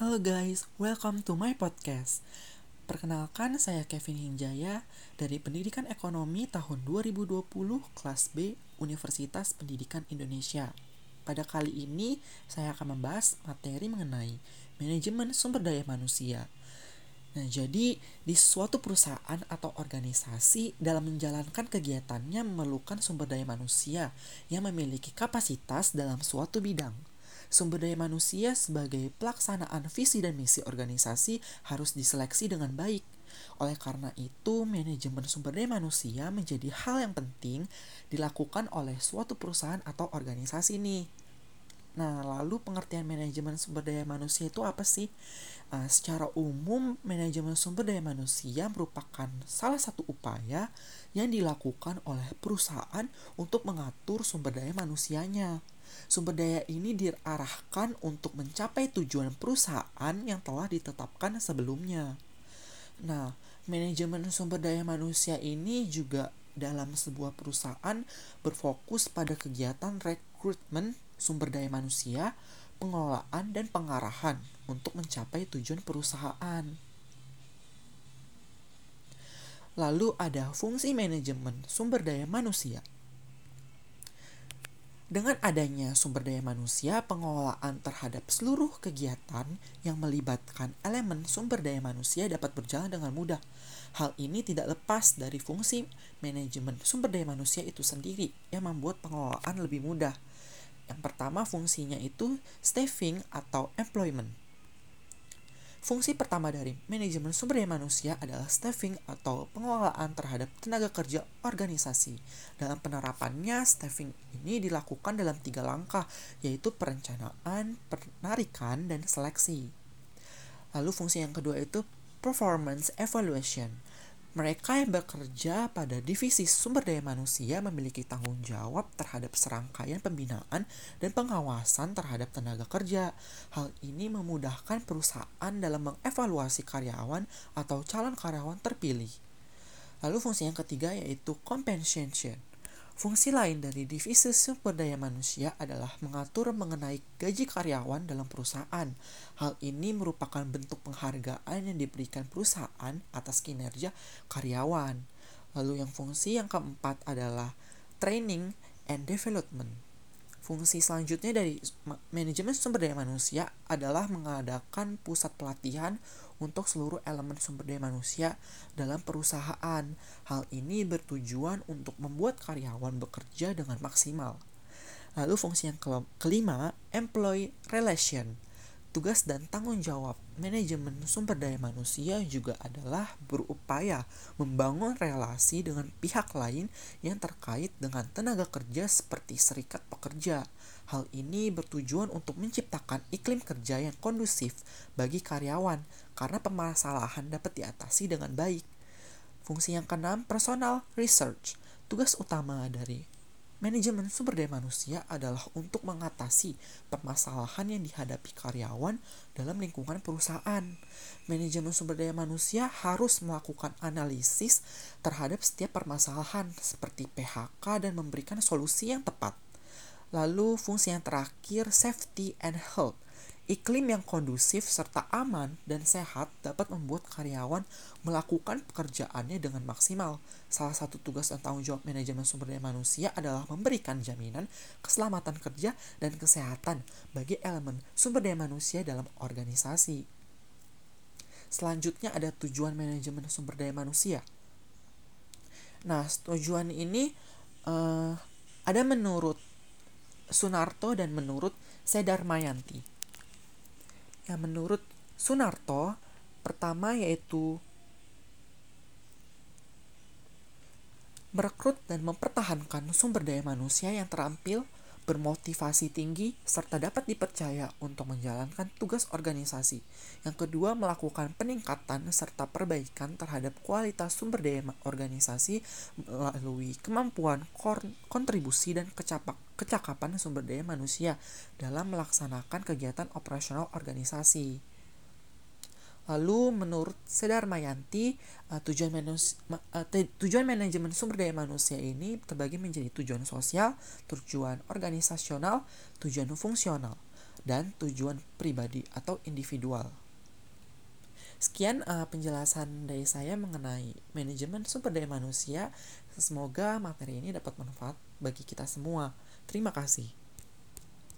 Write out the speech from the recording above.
Hello guys, welcome to my podcast. Perkenalkan, saya Kevin Hinjaya dari Pendidikan Ekonomi tahun 2020 kelas B Universitas Pendidikan Indonesia. Pada kali ini, saya akan membahas materi mengenai manajemen sumber daya manusia. Nah, jadi di suatu perusahaan atau organisasi dalam menjalankan kegiatannya memerlukan sumber daya manusia yang memiliki kapasitas dalam suatu bidang. Sumber daya manusia sebagai pelaksanaan visi dan misi organisasi harus diseleksi dengan baik. Oleh karena itu, manajemen sumber daya manusia menjadi hal yang penting dilakukan oleh suatu perusahaan atau organisasi nih. Nah, lalu pengertian manajemen sumber daya manusia itu apa sih? Uh, secara umum, manajemen sumber daya manusia merupakan salah satu upaya yang dilakukan oleh perusahaan untuk mengatur sumber daya manusianya. Sumber daya ini diarahkan untuk mencapai tujuan perusahaan yang telah ditetapkan sebelumnya. Nah, manajemen sumber daya manusia ini juga dalam sebuah perusahaan berfokus pada kegiatan rekrutmen sumber daya manusia, pengelolaan, dan pengarahan untuk mencapai tujuan perusahaan. Lalu ada fungsi manajemen sumber daya manusia. Dengan adanya sumber daya manusia, pengelolaan terhadap seluruh kegiatan yang melibatkan elemen sumber daya manusia dapat berjalan dengan mudah. Hal ini tidak lepas dari fungsi manajemen sumber daya manusia itu sendiri yang membuat pengelolaan lebih mudah. Yang pertama fungsinya itu staffing atau employment. Fungsi pertama dari manajemen sumber daya manusia adalah staffing atau pengelolaan terhadap tenaga kerja organisasi. Dalam penerapannya, staffing ini dilakukan dalam tiga langkah, yaitu perencanaan, penarikan, dan seleksi. Lalu fungsi yang kedua itu performance evaluation. Mereka yang bekerja pada divisi sumber daya manusia memiliki tanggung jawab terhadap serangkaian pembinaan dan pengawasan terhadap tenaga kerja. Hal ini memudahkan perusahaan dalam mengevaluasi karyawan atau calon karyawan terpilih. Lalu fungsi yang ketiga yaitu compensation. Fungsi lain dari divisi sumber daya manusia adalah mengatur mengenai gaji karyawan dalam perusahaan. Hal ini merupakan bentuk penghargaan yang diberikan perusahaan atas kinerja karyawan. Lalu yang fungsi yang keempat adalah training and development. Fungsi selanjutnya dari manajemen sumber daya manusia adalah mengadakan pusat pelatihan untuk seluruh elemen sumber daya manusia dalam perusahaan. Hal ini bertujuan untuk membuat karyawan bekerja dengan maksimal. Lalu fungsi yang kelima, employee relation. Tugas dan tanggung jawab manajemen sumber daya manusia juga adalah berupaya membangun relasi dengan pihak lain yang terkait dengan tenaga kerja seperti serikat pekerja. Hal ini bertujuan untuk menciptakan iklim kerja yang kondusif bagi karyawan karena permasalahan dapat diatasi dengan baik. Fungsi yang keenam, personal research. Tugas utama dari Manajemen sumber daya manusia adalah untuk mengatasi permasalahan yang dihadapi karyawan dalam lingkungan perusahaan. Manajemen sumber daya manusia harus melakukan analisis terhadap setiap permasalahan seperti PHK dan memberikan solusi yang tepat. Lalu fungsi yang terakhir safety and health Iklim yang kondusif serta aman dan sehat dapat membuat karyawan melakukan pekerjaannya dengan maksimal. Salah satu tugas dan tanggung jawab manajemen sumber daya manusia adalah memberikan jaminan keselamatan kerja dan kesehatan bagi elemen sumber daya manusia dalam organisasi. Selanjutnya ada tujuan manajemen sumber daya manusia. Nah, tujuan ini uh, ada menurut Sunarto dan menurut Sedar Mayanti. Yang menurut Sunarto, pertama yaitu merekrut dan mempertahankan sumber daya manusia yang terampil, bermotivasi tinggi, serta dapat dipercaya untuk menjalankan tugas organisasi. Yang kedua, melakukan peningkatan serta perbaikan terhadap kualitas sumber daya organisasi melalui kemampuan kontribusi dan kecapak kecakapan sumber daya manusia dalam melaksanakan kegiatan operasional organisasi. Lalu menurut Sedar Mayanti, uh, tujuan, manus, uh, tujuan manajemen sumber daya manusia ini terbagi menjadi tujuan sosial, tujuan organisasional, tujuan fungsional. dan tujuan pribadi atau individual. Sekian uh, penjelasan dari saya mengenai manajemen sumber daya manusia. Semoga materi ini dapat manfaat bagi kita semua. Terima kasih.